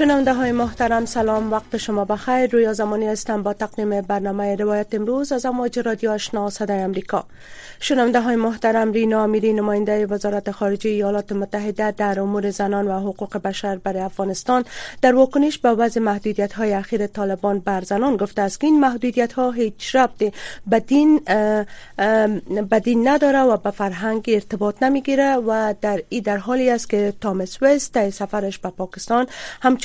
شنونده های محترم سلام وقت شما بخیر. روی زمانی هستم با تقدیم برنامه روایت امروز از امواج رادیو آشنا صدای امریکا شنونده های محترم رینا امیری نماینده وزارت خارجه ایالات متحده در امور زنان و حقوق بشر برای افغانستان در واکنش به وضع محدودیت های اخیر طالبان بر زنان گفته است که این محدودیت ها هیچ ربط به دین دین نداره و به فرهنگ ارتباط نمی‌گیره و در ای در حالی است که تامس وست سفرش به پاکستان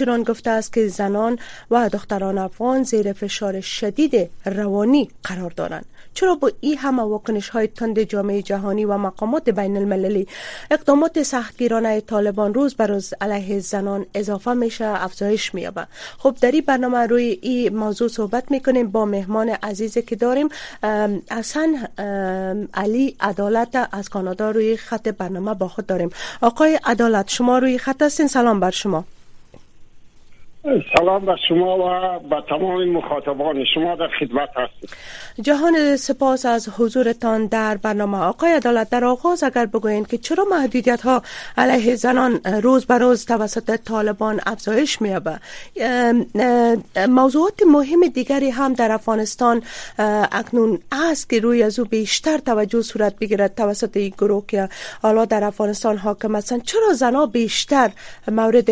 همچنان گفته است که زنان و دختران افغان زیر فشار شدید روانی قرار دارند. چرا با این همه واکنش های تند جامعه جهانی و مقامات بین المللی اقدامات سختگیرانه طالبان روز بر روز علیه زنان اضافه میشه افزایش میابه خب در این برنامه روی این موضوع صحبت می‌کنیم با مهمان عزیزی که داریم اصلا علی عدالت از کانادا. روی خط برنامه با خود داریم. آقای عدالت شما روی خط هستین؟ سلام بر شما. سلام به شما و به تمام مخاطبان شما در خدمت هستیم جهان سپاس از حضورتان در برنامه آقای عدالت. در آغاز اگر بگویند که چرا محدودیت ها علیه زنان روز به روز توسط طالبان افزایش میابه موضوعات مهم دیگری هم در افغانستان اکنون است که روی از بیشتر توجه صورت بگیرد توسط این گروه که حالا در افغانستان حاکم هستند. چرا زنها بیشتر مورد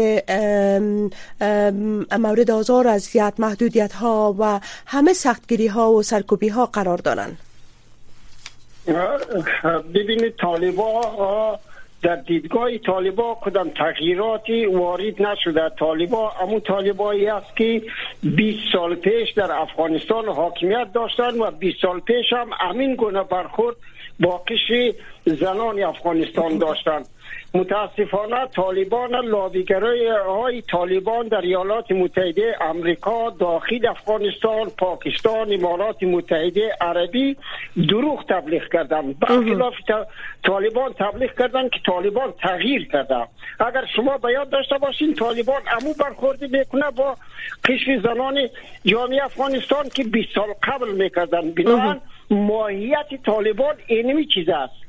مورد آزار اذیت محدودیت ها و همه سختگیری ها و سرکوبی ها قرار دارند. ببینید طالبا در دیدگاه طالبا کدام تغییراتی وارد نشده. طالبا امو طالبایی است که 20 سال پیش در افغانستان حاکمیت داشتن و 20 سال پیش هم امین گونه برخورد با قشر زنان افغانستان داشتند متاسفانه طالبان لابیگرای های طالبان در ایالات متحده امریکا داخل افغانستان پاکستان امارات متحده عربی دروغ تبلیغ کردن برخلاف طالبان تبلیغ کردن که طالبان تغییر کرده. اگر شما باید داشته باشین طالبان امو برخورد می‌کنه با قشر زنان جامعه افغانستان که 20 سال قبل می‌کردن بنابراین ماهیت طالبان اینمی چیز است.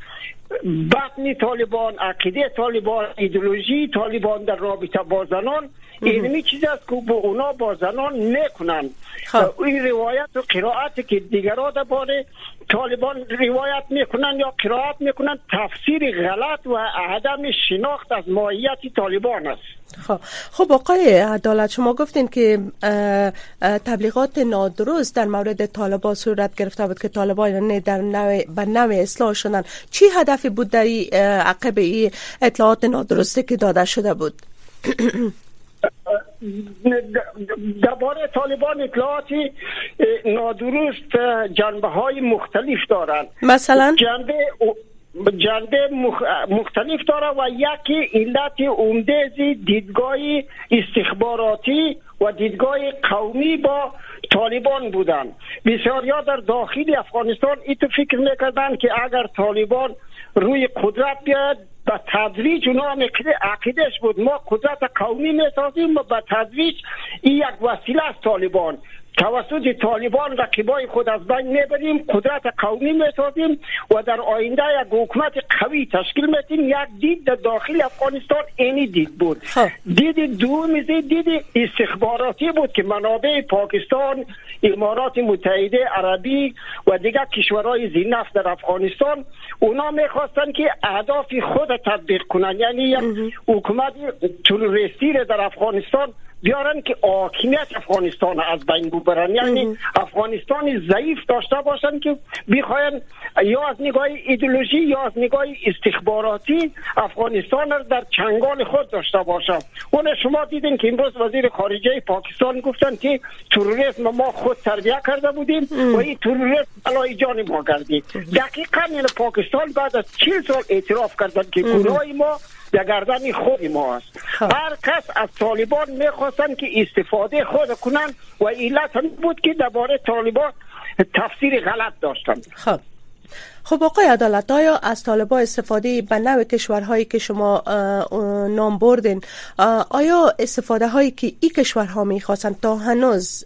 بطن طالبان عقیده طالبان ایدولوژی طالبان در رابطه با زنان اینمی چیز است که با اونا با زنان می‌کنن خب. این روایت و قرائت که دیگرها باره طالبان روایت می‌کنن یا قرائت می‌کنن تفسیر غلط و عدم شناخت از ماهیت طالبان است. خب خب آقای عدالت شما گفتین که تبلیغات نادرست در مورد طالبان صورت گرفته بود که طالبان در نوع به نوع اصلاح شدن. چی هدفی بود در عقب این اطلاعات نادرسته که داده شده بود؟ درباره طالبان اطلاعاتی نادرست جنبه های مختلف دارند. مثلا؟ جنبه جنبه مختلف داره و یکی علت عمده دیدگاه استخباراتی و دیدگاه قومی با طالبان بودن. بسیاریا در داخل افغانستان ایتو فکر می‌کردن که اگر طالبان روی قدرت بیاد به تدریج اونا عقیدش بود. ما قدرت قومی می‌سازیم و به تدریج این یک وسیله است طالبان. توسط طالبان رقیبای خود از بین می‌بریم قدرت قومی می‌سازیم و در آینده یک حکومت قوی تشکیل میتیم یک دید در داخل افغانستان اینی دید بود. خب. دید دوم دید استخباراتی بود که منابع پاکستان امارات متحده عربی و دیگر کشورهای زینف در افغانستان اونا می‌خواستن که اهداف خود تطبیق کنن. یعنی یک حکومت تروریستی در افغانستان بیارن که حاکمیت افغانستان از بین ببرن. یعنی افغانستان ضعیف داشته باشن که بخواین یا از نگاه ایدولوژی یا از نگاه استخباراتی افغانستان را در چنگال خود داشته باشن. اون شما دیدین که امروز وزیر خارجه پاکستان گفتن که تروریسم ما خود تربیه کرده بودیم و این تروریسم بلای جان ما گردید دقیقا یعنی پاکستان بعد از چیل سال اعتراف کردن که گناه ما در گردن خود ما است خب. هر کس از طالبان می‌خواستن که استفاده خود کنن و علت بود که درباره طالبان تفسیر غلط داشتن خب. خب آقای عدالت آیا از طالبا استفاده به نوع کشورهایی که شما نام بردین آیا استفاده هایی که این کشورها می‌خواستن تا هنوز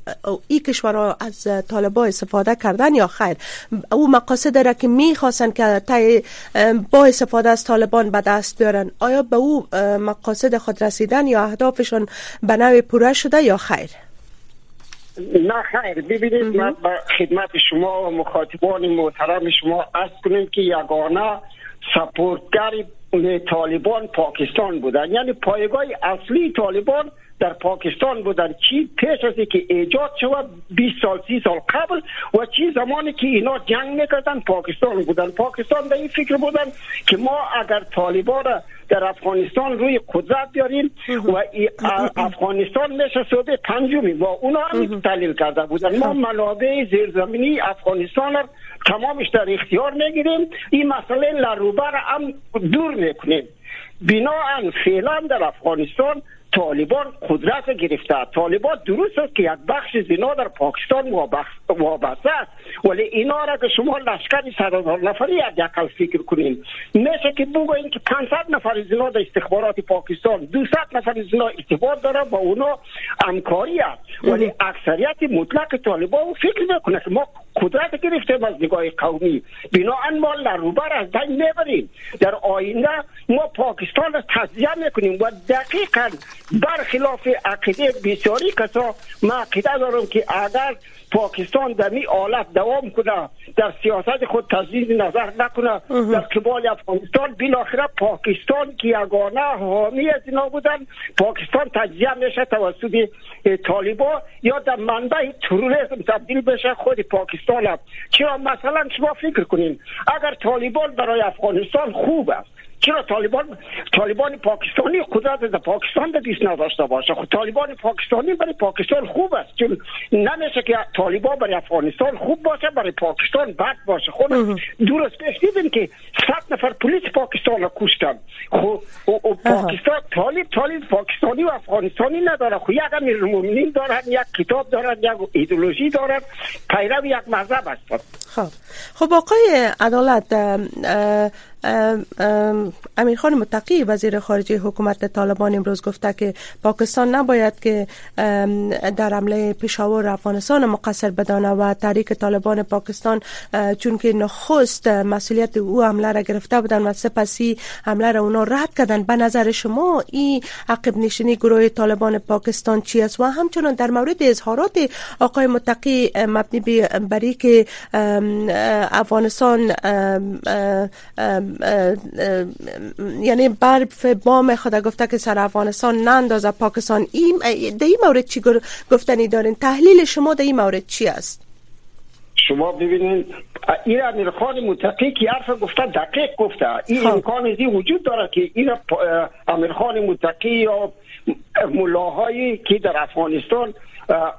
این کشورها از طالبا استفاده کردن یا خیر؟ او مقاصد داره که می‌خواستن که با استفاده از طالبان به دست بیارن آیا به او مقاصد خود رسیدن یا اهدافشان به نوع پوره شده یا خیر؟ نه خیر. ببینید من با خدمت شما و مخاطبان محترم شما از کنیم که یگانه سپورتگر طالبان پاکستان بودن. یعنی پایگاه اصلی طالبان در پاکستان بودن. چی پیش از که ایجاد شود 20 سال 30 سال قبل و چی زمانی که اینا جنگ می‌کردن پاکستان بودن. پاکستان در این فکر بودن که ما اگر طالبان را در افغانستان روی قدرت بیاریم و افغانستان میشه صوبه پنجمی. و اونا هم تحلیل کرده بودن. ما منابع زیرزمینی افغانستان را تمامش در اختیار می‌گیریم. این مسئله لروبر هم دور می‌کنیم بناهن فعلا در افغانستان طالبان قدرت گرفته. طالبان درست است که یک بخش زنا در پاکستان وابسته است. ولی اینا را که شما لشکر صد هزار نفری یکل فکر کنین میشه که بگوین که 500 نفر زنا در استخبارات پاکستان 200 نفر زنا ارتباط داره با اونا همکاری است. ولی اکثریت مطلق طالبان فکر می‌کنه که ما قدرت گرفتیم از نگاه قومی. بناهن ما لروبر از بین می‌بریم در آینده ما پاکستان را تجزیه می‌کنیم و دقیقا برخلاف عقیده بسیاری کسا ما عقیده دارم که اگر پاکستان در این حالت دوام کنه در سیاست خود تجدید نظر نکنه در قبال افغانستان بالاخره پاکستان که یگانه حامی از اینا بودن پاکستان تجزیه میشه توسط طالبا یا در منبع تروریسم تبدیل بشه خود پاکستان هم. چرا مثلا شما فکر کنین اگر طالبان برای افغانستان خوب است چرا طالبان طالبان پاکستانی قدرت در پاکستان در دیست نداشته باشه؟ خود خب طالبان پاکستانی برای پاکستان خوب است. چون نمیشه که طالبان برای افغانستان خوب باشه برای پاکستان بد باشه. خود خب درست پیش دیدین که صد نفر پلیس پاکستان را کشتن. خب پاکستان طالب طالب پاکستانی و افغانستانی نداره. خو یک امیر دارن یک کتاب دارن یک ایدولوژی دارن پیرو یک مذهب هستن خب. خب آقای عدالت امیرخان متقی وزیر خارجه حکومت طالبان امروز گفته که پاکستان نباید که در حمله پشاور افغانستان مقصر بدانه و تحریک طالبان پاکستان چون که نخست مسئولیت او حمله را گرفته بودن و سپسی حمله را اونا رد کردن به نظر شما این عقب نشینی گروه طالبان پاکستان چی است؟ و همچنان در مورد اظهارات آقای متقی مبنی بر که افغانستان یعنی برف بام خود گفته که سر افغانستان نندازه پاکستان. این در این مورد چی گفتنی دارین؟ تحلیل شما در این مورد چی است؟ شما ببینید این امیر خان متقی که حرف گفته دقیق گفته. این خب. امکان ازی وجود داره که این امیر خان متقی یا ملاهایی که در افغانستان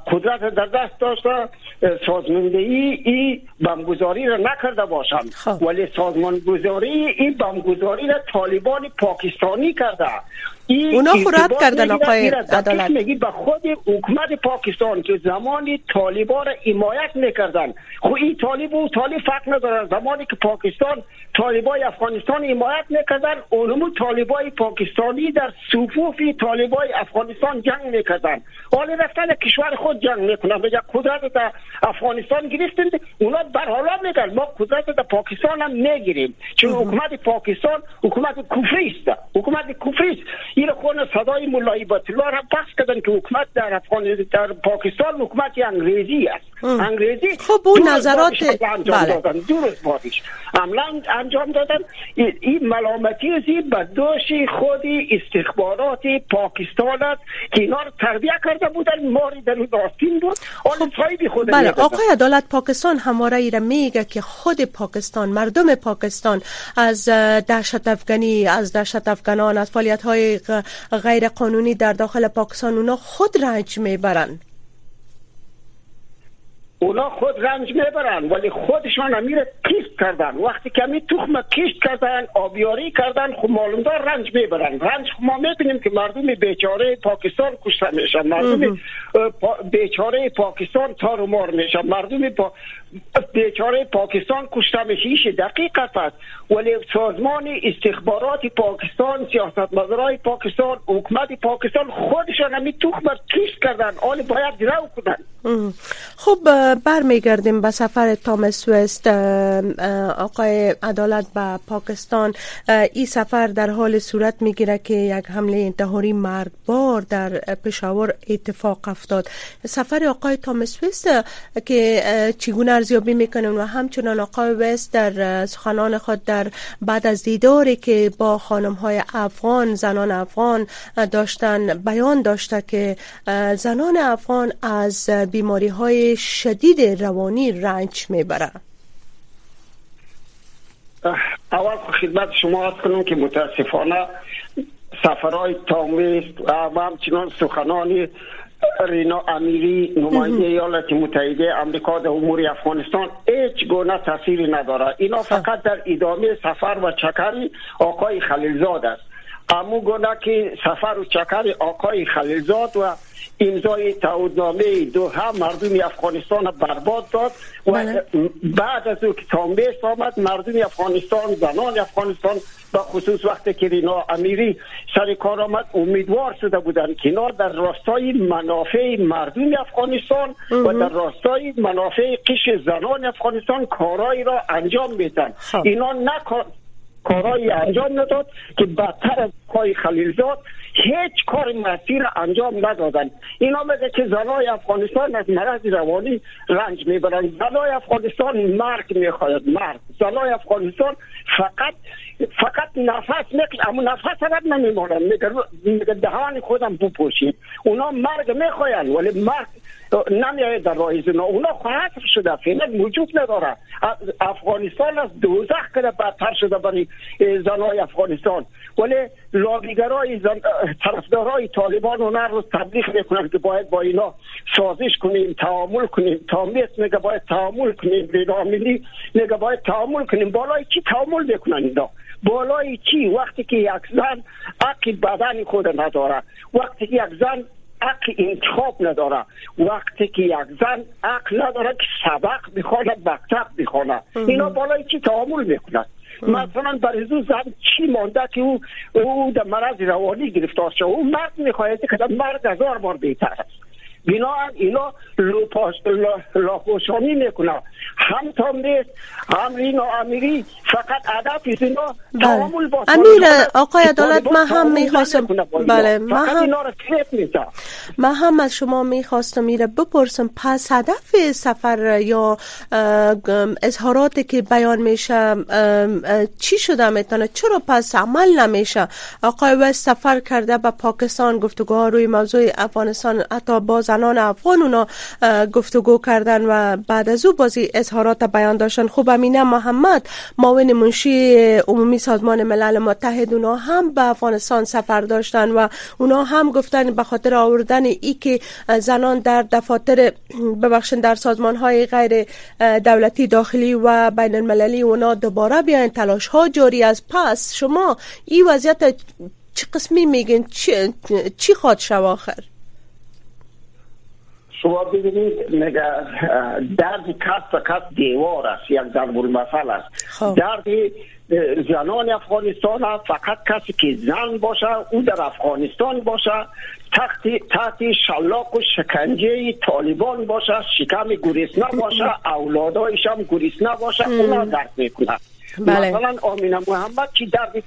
قدرت در دست داشته سازماندهی این بمگذاری را نکرده باشند خب. ولی سازمانگذاری این بمگذاری را طالبان پاکستانی کرده اونا خورد کردن آقای عدالت. میگی به خود حکومت پاکستان که زمانی طالبان را حمایت می‌کردن. خب این طالب و طالب فرق نداره زمانی که پاکستان طالبای افغانستان حمایت می‌کردن اونمو طالبای پاکستانی در صفوف طالبای افغانستان جنگ می‌کردن. حالا رفتن کشور خود جنگ می‌کنن. بگه قدرت در افغانستان گرفتند اونا برحالا میگن ما قدرت در پاکستان هم می‌گیریم. چون حکومت پاکستان حکومت کفری است. حکومت کفری است. این خون صدای مولای باطلا را بحث کردن که حکومت در افغانستان در پاکستان حکومت انگریزی است. انگریزی خب اون نظرات بله. درست بادش عملا انجام دادن. این ملامتی ازی به دوش خود استخبارات پاکستان است که اینا رو تربیه کرده بودن. ماری در داستین بود. خب خود بله. آقای عدالت پاکستان همواره ای را میگه که خود پاکستان مردم پاکستان از دهشت افغانی از دهشت افغانان از فعالیت های غیر قانونی در داخل پاکستان اونا خود رنج می‌برن. اونا خود رنج می‌برن ولی خودشان امیر کیست کردن. وقتی که می تخم کشت کردن آبیاری کردن خب معلوم رنج می‌برن. رنج خب ما می‌بینیم که مردم بیچاره پاکستان کشته میشن. مردم بیچاره پاکستان تار و مار میشن. مردم بیچاره پاکستان کشته میشه ایش دقیقت است. ولی سازمان استخبارات پاکستان سیاست مدارای پاکستان حکومت پاکستان خودشان همی توخ بر کردن. آن باید رو کنن خب برمیگردیم به سفر تامس وست آقای عدالت به پاکستان. این سفر در حال صورت می‌گیره که یک حمله انتحاری مرگبار در پشاور اتفاق افتاد. سفر آقای تامس وست که چگونه ارزیابی می‌کنن و همچنان آقای وست در سخنان خود در بعد از دیداری که با خانم های افغان زنان افغان داشتن بیان داشته که زنان افغان از بیماری های شدید روانی رنج می‌بره اول خدمت شما از کنم که متاسفانه سفرهای تامیست و همچنان سخنانی رینا امیری نماینده ایالات متحده امریکا در امور افغانستان هیچ گونه تاثیری نداره. اینا فقط در ادامه سفر و چکر آقای خلیلزاد است. امو گونه که سفر و چکر آقای خلیلزاد و امضای تعهدنامه دو هم مردم افغانستان برباد داد و بله. بعد از او که تامبیس آمد مردم افغانستان زنان افغانستان به خصوص وقتی که رینا امیری سر کار آمد امیدوار شده بودند که اینا در راستای منافع مردم افغانستان و در راستای منافع قش زنان افغانستان کارایی را انجام میدن خب. اینا نه کارایی انجام نداد که بدتر از پای خلیلزاد هیچ کار مسیر انجام ندادن. اینا میگه که زنای افغانستان از مرض روانی رنج می‌برن. زنای افغانستان مرگ می‌خواید مرگ. زنای افغانستان فقط فقط نفس میکش اما نفس هم نمیمونن. میگه دهان خودم بپوشید اونا مرگ می‌خواین ولی مرگ نمیاید در راه زنا اونا خواهد شده فعلا وجود نداره. افغانستان از دوزخ کده بدتر شده برای زنای افغانستان. ولی لابیگرای طرفدارای طالبان اونا رو تبلیغ می‌کنن که باید با اینا سازش کنیم تعامل کنیم. تامیت میگه باید تعامل کنیم. ریراملی میگه باید تعامل کنیم. بالای چی تعامل می‌کنن اینا؟ بالای چی؟ وقتی که یک زن عقل بدن خود نداره. وقتی که یک زن عقل انتخاب نداره. وقتی که یک زن عقل نداره که سبق بخواند مکتب بخواند. اینا بالای چی تعامل می‌کنند مثلا برای زن چی مانده که او او در مرض روانی گرفتار شد؟ او مرد می‌خواهد که مرد هزار بار بهتر است. بنا اینا لاپوشانی می‌کنه هم تامریز هم رینا امیری فقط هدف اینا بله. تعامل با امیر آقای عدالت من هم می‌خواستم بله من هم من هم از شما می‌خواستم میره بپرسم. پس هدف سفر یا اظهاراتی که بیان میشه چی شده می‌تونه؟ چرا پس عمل نمیشه؟ آقای وست سفر کرده به پاکستان گفتگوها روی موضوع افغانستان حتی با زنان افغان اونا گفتگو کردن و بعد از او بازی اظهارات بیان داشتن. خوب امینه محمد معاون منشی عمومی سازمان ملل متحد اونا هم به افغانستان سفر داشتن و اونا هم گفتن به خاطر آوردن ای که زنان در دفاتر ببخشن در سازمان های غیر دولتی داخلی و بین المللی اونا دوباره بیاین تلاش ها جاری از پس شما این وضعیت چه قسمی میگین؟ چی, چی خواد شو آخر؟ شما ببینید درد کس به کس دیوار است یک ضرب المثل است. خب. درد زنان افغانستان فقط کسی که زن باشه او در افغانستان باشه. تحت تحت شلاق و شکنجه طالبان باشه شکم گریسنه باشه اولادایش هم گریسنه باشه اونا درد می‌کنه بله. مثلا آمینه محمد که درد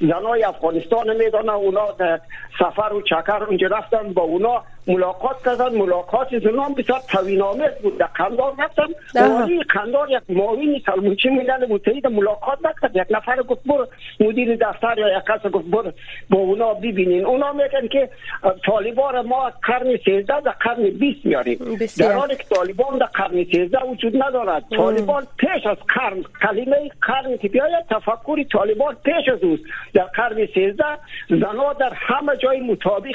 زنای افغانستان میدانه اونا در سفر و چکر اونجا رفتن با اونا ملاقات کردن ملاقات زنان بسیار توینامه بود. در قندار رفتن. والی قندار یک معاون سلمونچی ملل متحد ملاقات نکرد. یک نفر گفت برو. مدیر دفتر یا یک کس گفت برو. با اونا ببینین. اونا میگن که طالبان ما قرن 13 در قرن 20 میاریم در حالی که طالبان در قرن 13 وجود ندارد. طالبان پیش از قرن کلمه قرن که بیاید تفکر طالبان پیش از اوست. در قرن 13 زنا در همه جای مطابق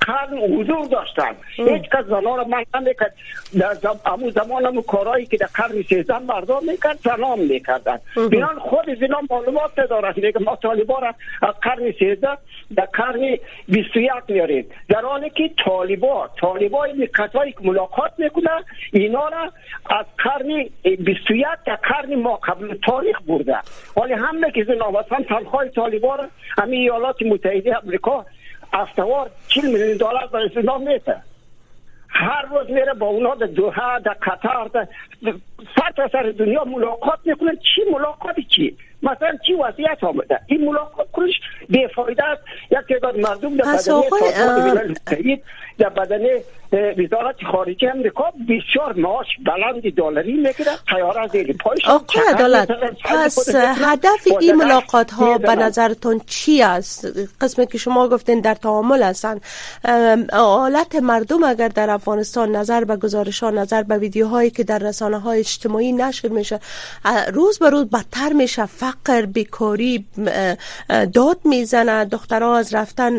قرن حضور داشت. داشتن هیچ کس زنان را من نمی‌کرد در امو زمان همون کارهایی که در قرن سیزن مردم می‌کرد زنان می‌کردن بینان خود اینا معلومات ندارد میگه ما طالبا را از قرن سیزده در قرن 21 میاریم در حالی که طالبا طالبا این کسایی که ملاقات می‌کنن اینا را از قرن 21 در قرن ما قبل تاریخ برده ولی همه که اینا مثلا تنخواه طالبا را همین ایالات متحده امریکا افتوار 40 میلیون دلار برای اینا میته هر روز میره با اونا در دوحه در قطر در سر سر دنیا ملاقات می‌کنن چی ملاقاتی چی؟ مثلا چی وضعیت آمده؟ این ملاقات کنش بیفایده است. یک تعداد مردم در بدنه در بدنه وزارت خارجه امریکا بسیار معاش بلند دلاری می‌گیره. تیاره زیر پایش. آقای عدالت پس هدف این ملاقات ها به نظرتون چی است؟ قسمی که شما گفتین در تعامل هستن. حالت مردم اگر در افغانستان نظر به گزارش ها نظر به ویدیوهایی که در رسانه های اجتماعی نشر میشه روز به روز بدتر میشه. فقر بیکاری داد می‌زنه. دخترها از رفتن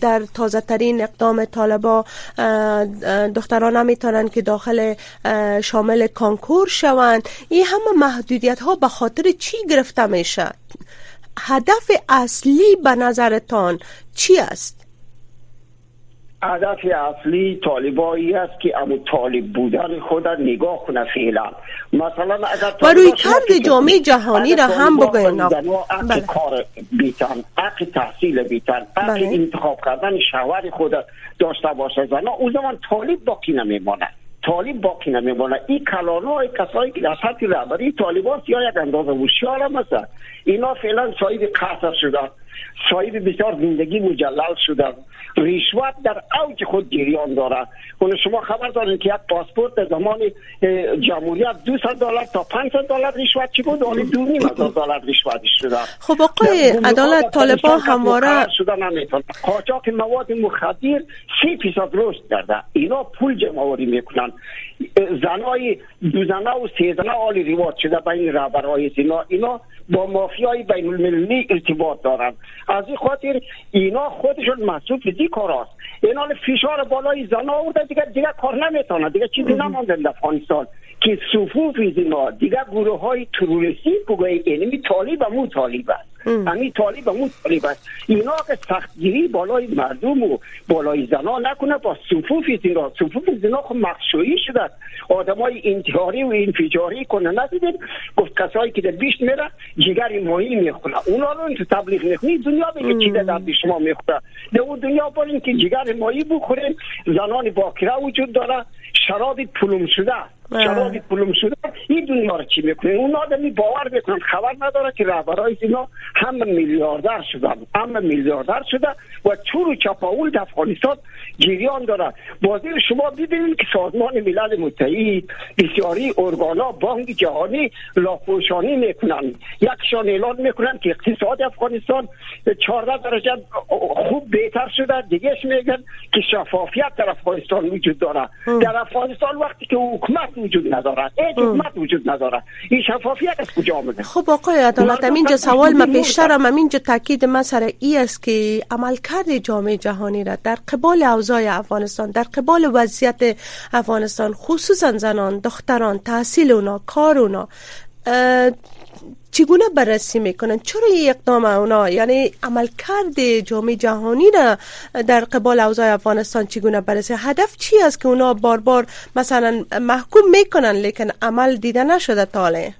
در تازه ترین اقدام طالبا دختران نمی‌تونن که داخل شامل کانکور شوند. این همه محدودیت ها به خاطر چی گرفته میشه؟ هدف اصلی به نظرتان چی است؟ هدف اصلی طالبایی است که امو طالب بودن خود نگاه کنه فعلا. مثلا اگر و روی کرد جامعه جهانی را هم بگوین. بله. کار بیتن اق تحصیل بیتن اق بله. انتخاب کردن شوهر خود داشته باشه زن او زمان طالب باقی نمیمانه طالب باقی نمیمانه این کلانه های کسایی که در سطح رهبری طالبان یا یک اندازه وشیار هم هست اینا فعلا صاحب قصر شدن صاحب بسیار زندگی مجلل شدن رشوت در اوج خود جریان داره اون شما خبر دارین که یک پاسپورت در زمان جمهوریت 200 دلار تا 500 دلار رشوت چی بود؟ نیم هزار دلار رشوت شده خب آقای عدالت طالبان همواره شده نمی‌تونه. قاچاق مواد مخدر 3 فیصد رشد کرده. اینا پول جمع آوری می‌کنن زنای دو زنه و سه زنه عالی روایت شده بین رهبرهای اینا اینا با مافیای بین المللی ارتباط دارند. از این خاطر اینا خودشون مسئول فیزی کار است اینا فشار بالای زن آورده دیگه دیگه کار نمی‌تونه. دیگه چیزی نمانده افغانستان. که صفوف اینا دیگه گروه های تروریستی بگوی اینمی طالب مو طالب است. همین طالب مو طالب است. اینا که سختگیری بالای مردم و بالای زنا نکنه با صفوف زیرا صفوف زنا خب مخشویی شده آدمای انتحاری و انفجاری کنه. ندیدید گفت کسایی که در بیشت میره جگر ماهی می‌خونه. اونا رو تو تبلیغ می‌کنی دنیا بگه چی در شما می‌خوره. در اون دنیا بارین که جگر ماهی بخورین زنان باکره وجود داره شراب پلوم شده شراب پلوم شده این دنیا رو چی می‌کنه؟ اون آدمی باور می‌کنن خبر نداره که رهبرای اینا همه میلیاردر شدن همه میلیاردر شده و چور و چپاول در افغانستان جریان داره. بازی شما ببینید که سازمان ملل متحد بسیاری ارگانا بانک جهانی لاپوشانی می‌کنن. یکشان اعلان می‌کنن که اقتصاد افغانستان 14 درجه خوب بهتر شده. دیگهش میگن که شفافیت در افغانستان وجود داره. در افغانستان وقتی که حکومت وجود نداره هیچ حکومت وجود نداره این شفافیت از کجا آمده؟ خب آقای عدالت اینجا سوال ما پیشترم اینجا تاکید ما سر ای است که عملکرد جامعه جهانی را در قبال اوضاع افغانستان در قبال وضعیت افغانستان خصوصا زنان دختران تحصیل اونا کار اونا چگونه بررسی می‌کنن؟ چرا این اقدام اونا؟ یعنی عملکرد جامعه جهانی را در قبال اوضاع افغانستان چگونه بررسی؟ هدف چی است که اونا بار بار مثلا محکوم می‌کنن لیکن عمل دیده نشده تاله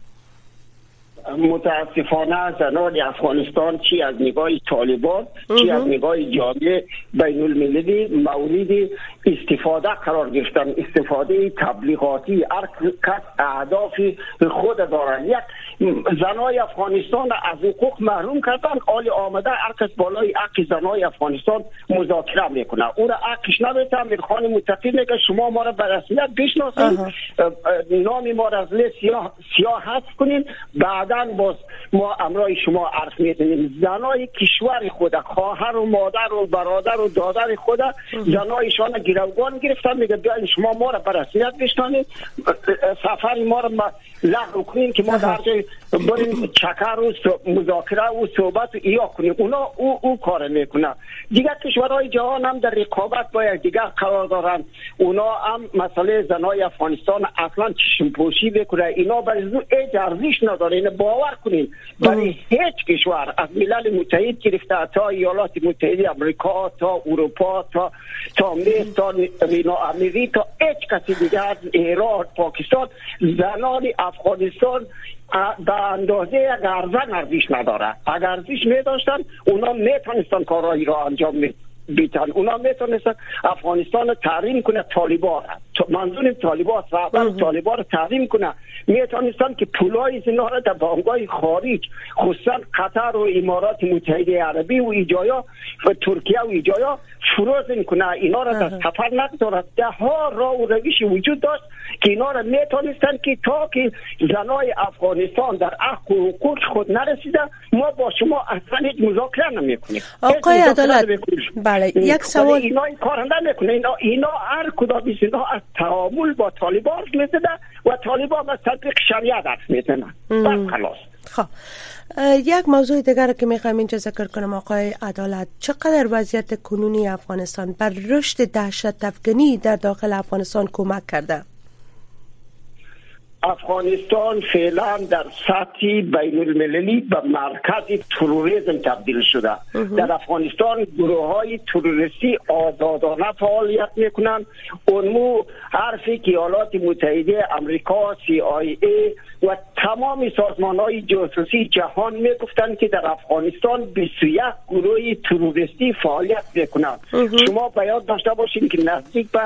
متاسفانه زنان افغانستان چی از نگاه طالبان چی از نگاه جامعه بین المللی مورد استفاده قرار گرفتن. استفاده تبلیغاتی کس اهداف خود دارن یک زنای افغانستان از حقوق محروم کردن. آلی آمده هر بالای حق زنای افغانستان مذاکره می‌کنه. او را حقش نمیته امیرخان متقی میگه شما ما را به رسمیت بشناسید. نام ما را از سیاه, سیاه حذف کنین. بعدا باز ما امرای شما عرض می‌زنیم زنای کشور خود خواهر و مادر و برادر و دادر خود زنایشان گروگان گرفتن. میگه بیاین شما ما را به رسمیت بشتانید سفر ما را لغو کنین که ما در جای بریم چکر و مذاکره و صحبت ایا کنیم. اونا او, او کار می‌کنه. دیگر کشورهای جهان هم در رقابت با دیگر قرار دارن. اونا هم مسئله زنای افغانستان اصلا چشم پوشی بکنه. اینا برای هیچ ارزش نداره. این باور کنین. برای هیچ کشور از ملل متحد گرفته تا ایالات متحده امریکا تا اروپا تا تا مصر تا تا هیچ کسی دیگر ایران پاکستان زنان افغانستان به اندازه یک ارزن ارزش نداره. اگر ارزش می داشتن اونا می‌تونستن کارهایی را انجام می بیتن. اونا می‌تونستن افغانستان تحریم کنه طالبان منظور طالبان رهبر طالبان رو تحریم کنه. می‌تونستن که پولای اینا را در بانگای خارج خصوصا قطر و امارات متحده عربی و ایجایا و ترکیه و ایجایا فروز کنه. اینا را در سفر نگذارد ده ها را و روش وجود داشت. که اینا را می‌تونستن که تا که زنای افغانستان در حق و حقوق خود نرسیده ما با شما اصلا هیچ مذاکره نمی‌کنیم. آقای عدالت بله یک سوال اینا این کار نمی‌کنه. اینا اینا هر کدام اینا از تعامل با طالبان می‌زده و طالبان از تطبیق شریعت حرف می‌زنن. بس خلاص. خب. یک موضوع دیگر که می‌خوایم اینجا ذکر کنم آقای عدالت. چقدر وضعیت کنونی افغانستان بر رشد دهشت افغانی در داخل افغانستان کمک کرده؟ افغانستان فعلا در سطح بین المللی به مرکز تروریسم تبدیل شده. در افغانستان گروه های تروریستی آزادانه فعالیت می‌کنند. اونمو حرفی که ایالات متحده امریکا سی آی ای و تمام سازمان های جاسوسی جهان می‌گفتند که در افغانستان 21 گروه تروریستی فعالیت می‌کنند. شما باید داشته باشین که نزدیک به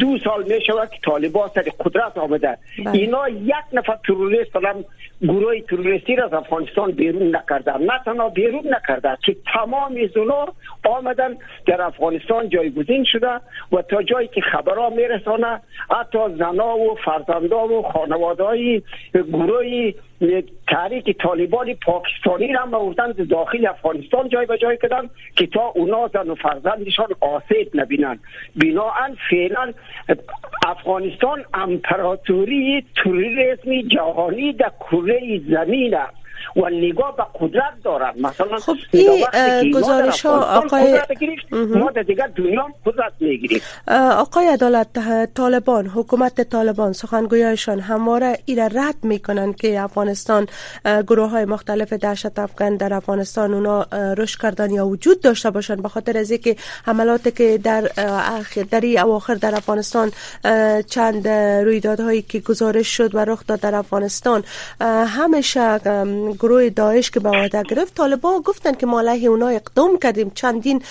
دو سال می شود که طالبان سر قدرت آمده. بله. اینا یک نفر تروریست هم گروه تروریستی را از افغانستان بیرون نکردن. نه تنها بیرون نکرده که تمام از اونا آمدن در افغانستان جایگزین شده و تا جایی که خبرها میرسانه حتی زنا و فرزندا و خانواده های گروه تحریک طالبان پاکستانی را بردن داخل افغانستان جای به جای کردن که تا اونا زن و فرزندشان آسیب نبینن. بناهن فعلا افغانستان امپراتوری توریسمی جهانی در کره زمین است. و نگاه به قدرت دارن مثلا خب این گزارش ها آقای ما دیگر دنیا قدرت می‌گیریم. آقای عدالت طالبان حکومت طالبان سخنگویایشان همواره ایره رد می‌کنن که افغانستان گروه های مختلف دهشت افغان در افغانستان اونا رشد کردن یا وجود داشته باشن به خاطر از اینکه حملاتی که در در اواخر در افغانستان چند رویدادهایی که گزارش شد و رخ داد در افغانستان همیشه گروه داعش که به وعده گرفت طالبان گفتن که ما علیه اونا اقدام کردیم. چندین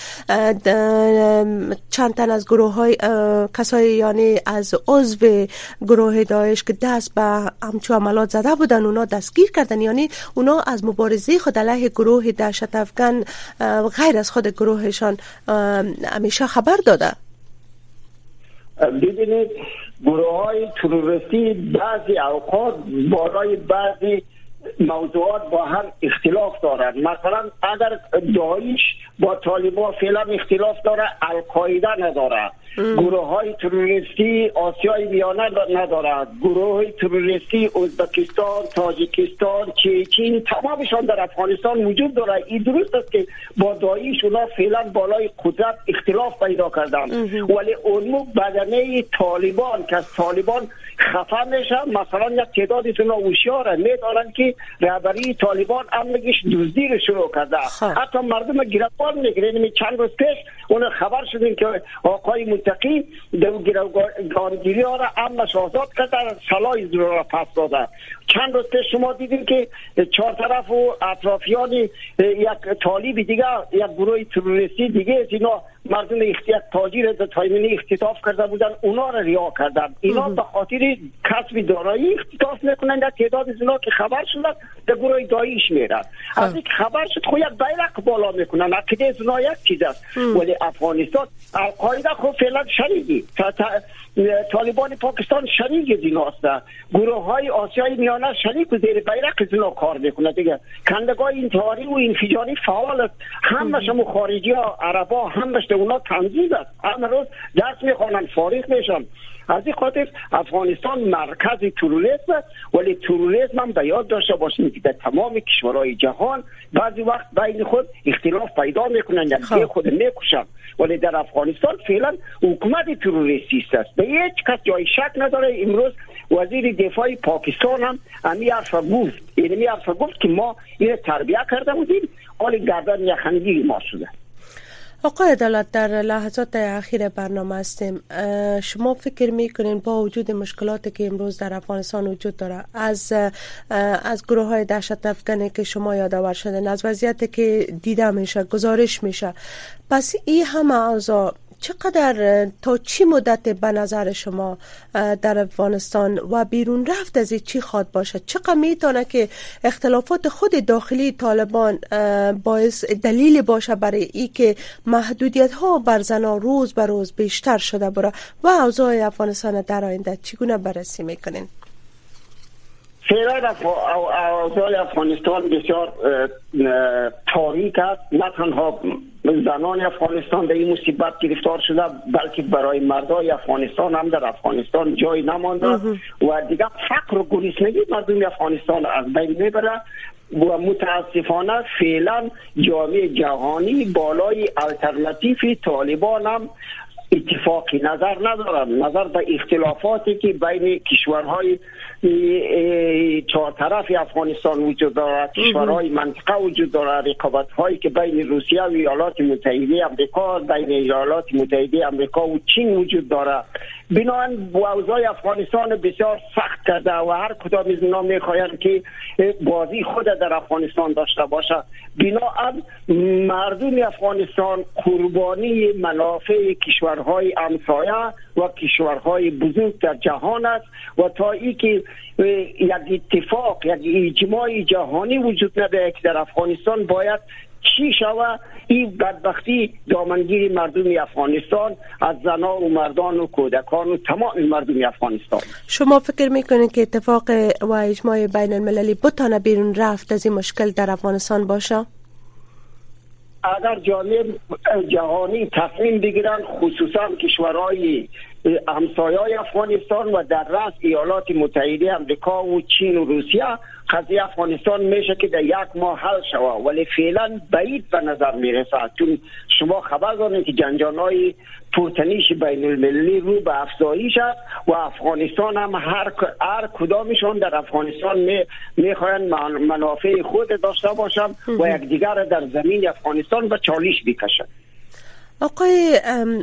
چند تن از گروه های کسای یعنی از عضو گروه داعش که دست به همچو عملات زده بودن اونا دستگیر کردن. یعنی اونا از مبارزه خود علیه گروه دهشت افغان غیر از خود گروهشان همیشه خبر داده. ببینید گروه های تروریستی بعضی اوقات بالای بعضی موضوعات با هم اختلاف دارند. مثلا اگر داعش با طالبان فعلا اختلاف داره القاعده نداره. گروه های تروریستی آسیای میانه ندارد گروه های تروریستی ازبکستان تاجیکستان چین تمامشان در افغانستان وجود داره. این درست است که با داعش اونا فعلا بالای قدرت اختلاف پیدا کردن ولی اونمو بدنه طالبان که از طالبان خفه میشن مثلا یک تعدادی اونا هوشیاره. می‌دانند که رهبری طالبان امنگیش دزدی رو شروع کرده. خب. حتی مردم گرفتار می‌گیره یعنی چند روز پیش اون خبر شدیم که آقای متقی در گرفتارگیری ها را امنش آزاد کرده سلای را پس داده. چند روز پیش شما دیدیم که چهار طرف و اطرافیان یک طالب دیگه یک گروه تروریستی دیگه اینا مردم اختیار تاجر تایمینی اختطاف کرده بودن اونا را ریا کردن. اینا به خاطر کسب دارایی اختطاف می‌کنن در تعداد زنا که خبر شده در گروه داییش میرن. از این خبر شد خو یک بیرق بالا می‌کنن عقیده زنا یک چیز است. ولی افغانستان القاعده خب فعلا شریکی طالبان پاکستان شریک زنا است گروه های آسیای میانه شریک و زیر بیرق زنا کار می‌کنه. دیگه کندگاه انتحاری و انفجاری فعال است. همش هم خارجی ها عربا همش اونا تنظیم است. همه روز درس می‌خوانن فارغ میشن. از این خاطر افغانستان مرکز تروریسم است. ولی تروریسم هم به یاد داشته باشیم که در تمام کشورهای جهان بعضی وقت بین خود اختلاف پیدا می‌کنن یعنی خب. خود می‌کشن ولی در افغانستان فعلا حکومت تروریستی است. به هیچ کس جای شک نداره. امروز وزیر دفاع پاکستان هم امی حرف گفت یعنی حرف گفت که ما این تربیه کرده بودیم. حال گردن یخنگی ما شده. آقای عدالت در لحظات اخیر برنامه هستیم. شما فکر می‌کنین با وجود مشکلاتی که امروز در افغانستان وجود داره از از گروه های دهشت افغانی که شما یادآور شدن از وضعیتی که دیده میشه گزارش میشه پس این همه اوضاع چقدر تا چی مدت به نظر شما در افغانستان و بیرون رفت از چی خواد باشد؟ چقدر می‌تونه که اختلافات خود داخلی طالبان باعث دلیل باشه برای ای که محدودیت ها بر زنا روز به روز بیشتر شده بره و اوضاع افغانستان در آینده چگونه بررسی می‌کنین؟ فعلا اوضاع افغانستان بسیار تاریک است. نه تنها زنان افغانستان در این مصیبت گرفتار شده بلکه برای مردای افغانستان هم در افغانستان جای نمانده. و دیگه فقر و گریسنگی مردم افغانستان از بین می‌بره. و متاسفانه فعلا جامعه جهانی بالای الترناتیف طالبان هم اتفاقی نظر ندارم. نظر به اختلافاتی که بین کشورهای چهار طرف افغانستان وجود دارد کشورهای منطقه وجود دارد رقابت هایی که بین روسیه و ایالات متحده امریکا بین ایالات متحده امریکا و چین وجود دارد. بنابراین اوضاع افغانستان بسیار سخت کرده و هر کدام از اینا می‌خواهند که بازی خود در افغانستان داشته باشه. بنابراین مردم افغانستان قربانی منافع کشورهای امسایه و کشورهای بزرگ در جهان است و تا ای که یک اتفاق یک اجماع جهانی وجود نداره که در افغانستان باید چی شوه این بدبختی دامنگیر مردم افغانستان از زنا و مردان و کودکان و تمام مردم افغانستان شما فکر می‌کنید که اتفاق و اجماع بین المللی بتانه بیرون رفت از این مشکل در افغانستان باشه؟ اگر جامعه جهانی تصمیم بگیرن خصوصا کشورهای همسایه افغانستان و در رأس ایالات متحده امریکا و چین و روسیه قضیه افغانستان میشه که در یک ماه حل شوه. ولی فعلا بعید به نظر می‌رسه. چون شما خبر دارید که جنجان های پرتنیش بین المللی رو به افزایش است و افغانستان هم هر, هر کدامشان در افغانستان می می‌خواهند منافع خود داشته باشند و یکدیگر در زمین افغانستان به چالش بکشند آقای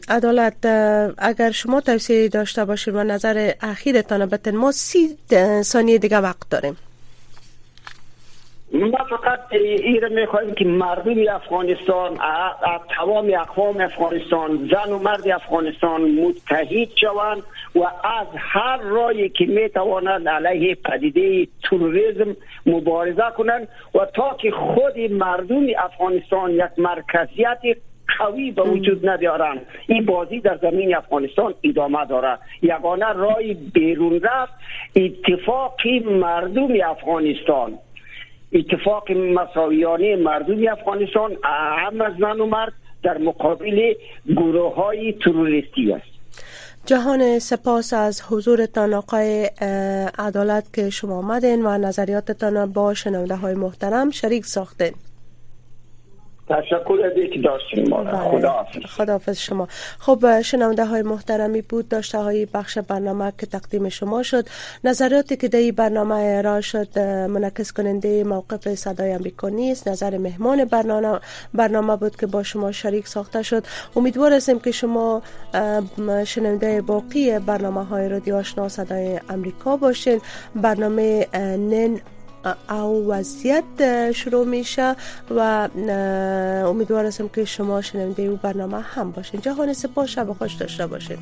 عدالت اگر شما توصیه داشته باشید و نظر اخیرتان بتن ما سی ثانیه دیگه وقت داریم. ما فقط این می‌خواهیم که مردم افغانستان تمام اقوام افغانستان زن و مرد افغانستان متحد شوند و از هر رایی که می‌توانند علیه پدیده تروریسم مبارزه کنند و تا که خود مردم افغانستان یک مرکزیت قوی به وجود ندارن این بازی در زمین افغانستان ادامه داره یگانه رای بیرون رفت اتفاقی مردم افغانستان اتفاق مساویانه مردم افغانستان هم از زن و مرد در مقابل گروه های تروریستی است. جهان سپاس از حضورتان آقای عدالت که شما آمدین و نظریاتتان با شنونده های محترم شریک ساختین. تشکر از اینکه داشتیم بله. خدا شما. خب شنونده های محترمی بود داشته های بخش برنامه که تقدیم شما شد. نظراتی که در برنامه ارائه شد منعکس کننده موقف صدای امریکا نیست. نظر مهمان برنامه برنامه بود که با شما شریک ساخته شد. امیدوار هستیم که شما شنونده باقی برنامه های رادیو آشنا صدای امریکا باشین. برنامه نن او وضعیت شروع میشه و امیدوار هستم که شما شنونده او برنامه هم باشین. جهان سپاس شب خوش داشته باشین.